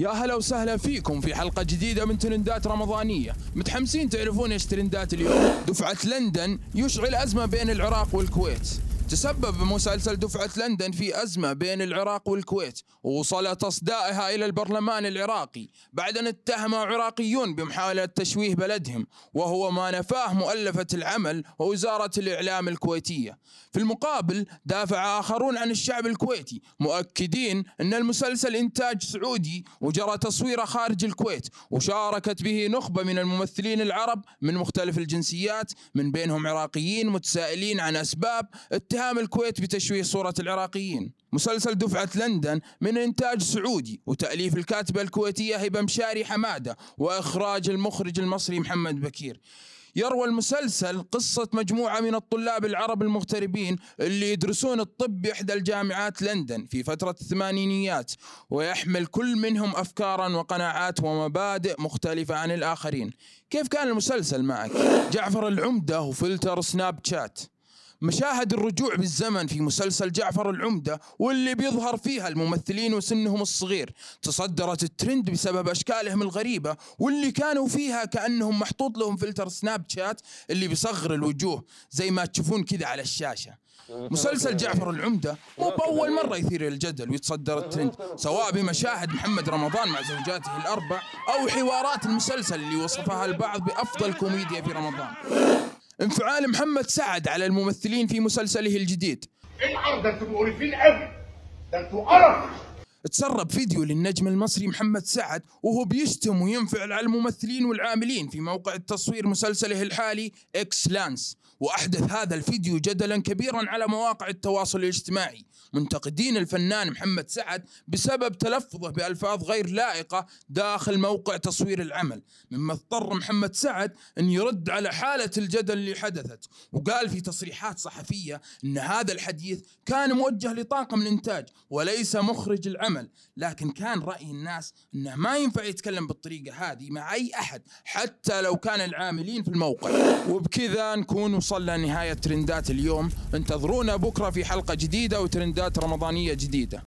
يا هلا وسهلا فيكم في حلقة جديدة من ترندات رمضانية. متحمسين تعرفون إيش ترندات اليوم؟ دفعة لندن يشعل أزمة بين العراق والكويت. تسبب مسلسل دفعة لندن في أزمة بين العراق والكويت ووصل تصدائها إلى البرلمان العراقي بعد أن اتهم عراقيون بمحاولة تشويه بلدهم وهو ما نفاه مؤلفة العمل ووزارة الإعلام الكويتية. في المقابل دافع آخرون عن الشعب الكويتي مؤكدين أن المسلسل إنتاج سعودي وجرى تصويره خارج الكويت وشاركت به نخبة من الممثلين العرب من مختلف الجنسيات من بينهم عراقيين متسائلين عن أسباب اتهام الكويت بتشويه صورة العراقيين. مسلسل دفعة لندن من إنتاج سعودي وتأليف الكاتبة الكويتية هبة مشاري حمادة وإخراج المخرج المصري محمد بكير. يروى المسلسل قصة مجموعة من الطلاب العرب المغتربين اللي يدرسون الطب بإحدى الجامعات لندن في فترة الثمانينيات ويحمل كل منهم أفكارا وقناعات ومبادئ مختلفة عن الآخرين. كيف كان المسلسل معك؟ جعفر العمدة وفلتر سناب شات. مشاهد الرجوع بالزمن في مسلسل جعفر العمدة واللي بيظهر فيها الممثلين وسنهم الصغير. تصدرت الترند بسبب أشكالهم الغريبة واللي كانوا فيها كأنهم محطوط لهم فلتر سناب شات اللي بيصغر الوجوه زي ما تشوفون كذا على الشاشة. مسلسل جعفر العمدة مو بأول مرة يثير الجدل ويتصدر الترند سواء بمشاهد محمد رمضان مع زوجاته الأربع أو حوارات المسلسل اللي وصفها البعض بأفضل كوميديا في رمضان. انفعال محمد سعد على الممثلين في مسلسله الجديد. العرض ده أنتوا مقرفين قوي ده أنتوا قرف تسرب فيديو للنجم المصري محمد سعد وهو بيشتم وينفعل على الممثلين والعاملين في موقع التصوير مسلسله الحالي إكس لانس وأحدث هذا الفيديو جدلا كبيرا على مواقع التواصل الاجتماعي. منتقدين الفنان محمد سعد بسبب تلفظه بألفاظ غير لائقة داخل موقع تصوير العمل. مما اضطر محمد سعد أن يرد على حالة الجدل اللي حدثت. وقال في تصريحات صحفية إن هذا الحديث كان موجه لطاقم الإنتاج وليس مخرج العمل. لكن كان رأي الناس إنه ما ينفع يتكلم بالطريقة هذه مع أي أحد حتى لو كان العاملين في الموقع. وبكذا نكون وصلنا لنهاية ترندات اليوم. انتظرونا بكرة في حلقة جديدة وترندات رمضانية جديدة.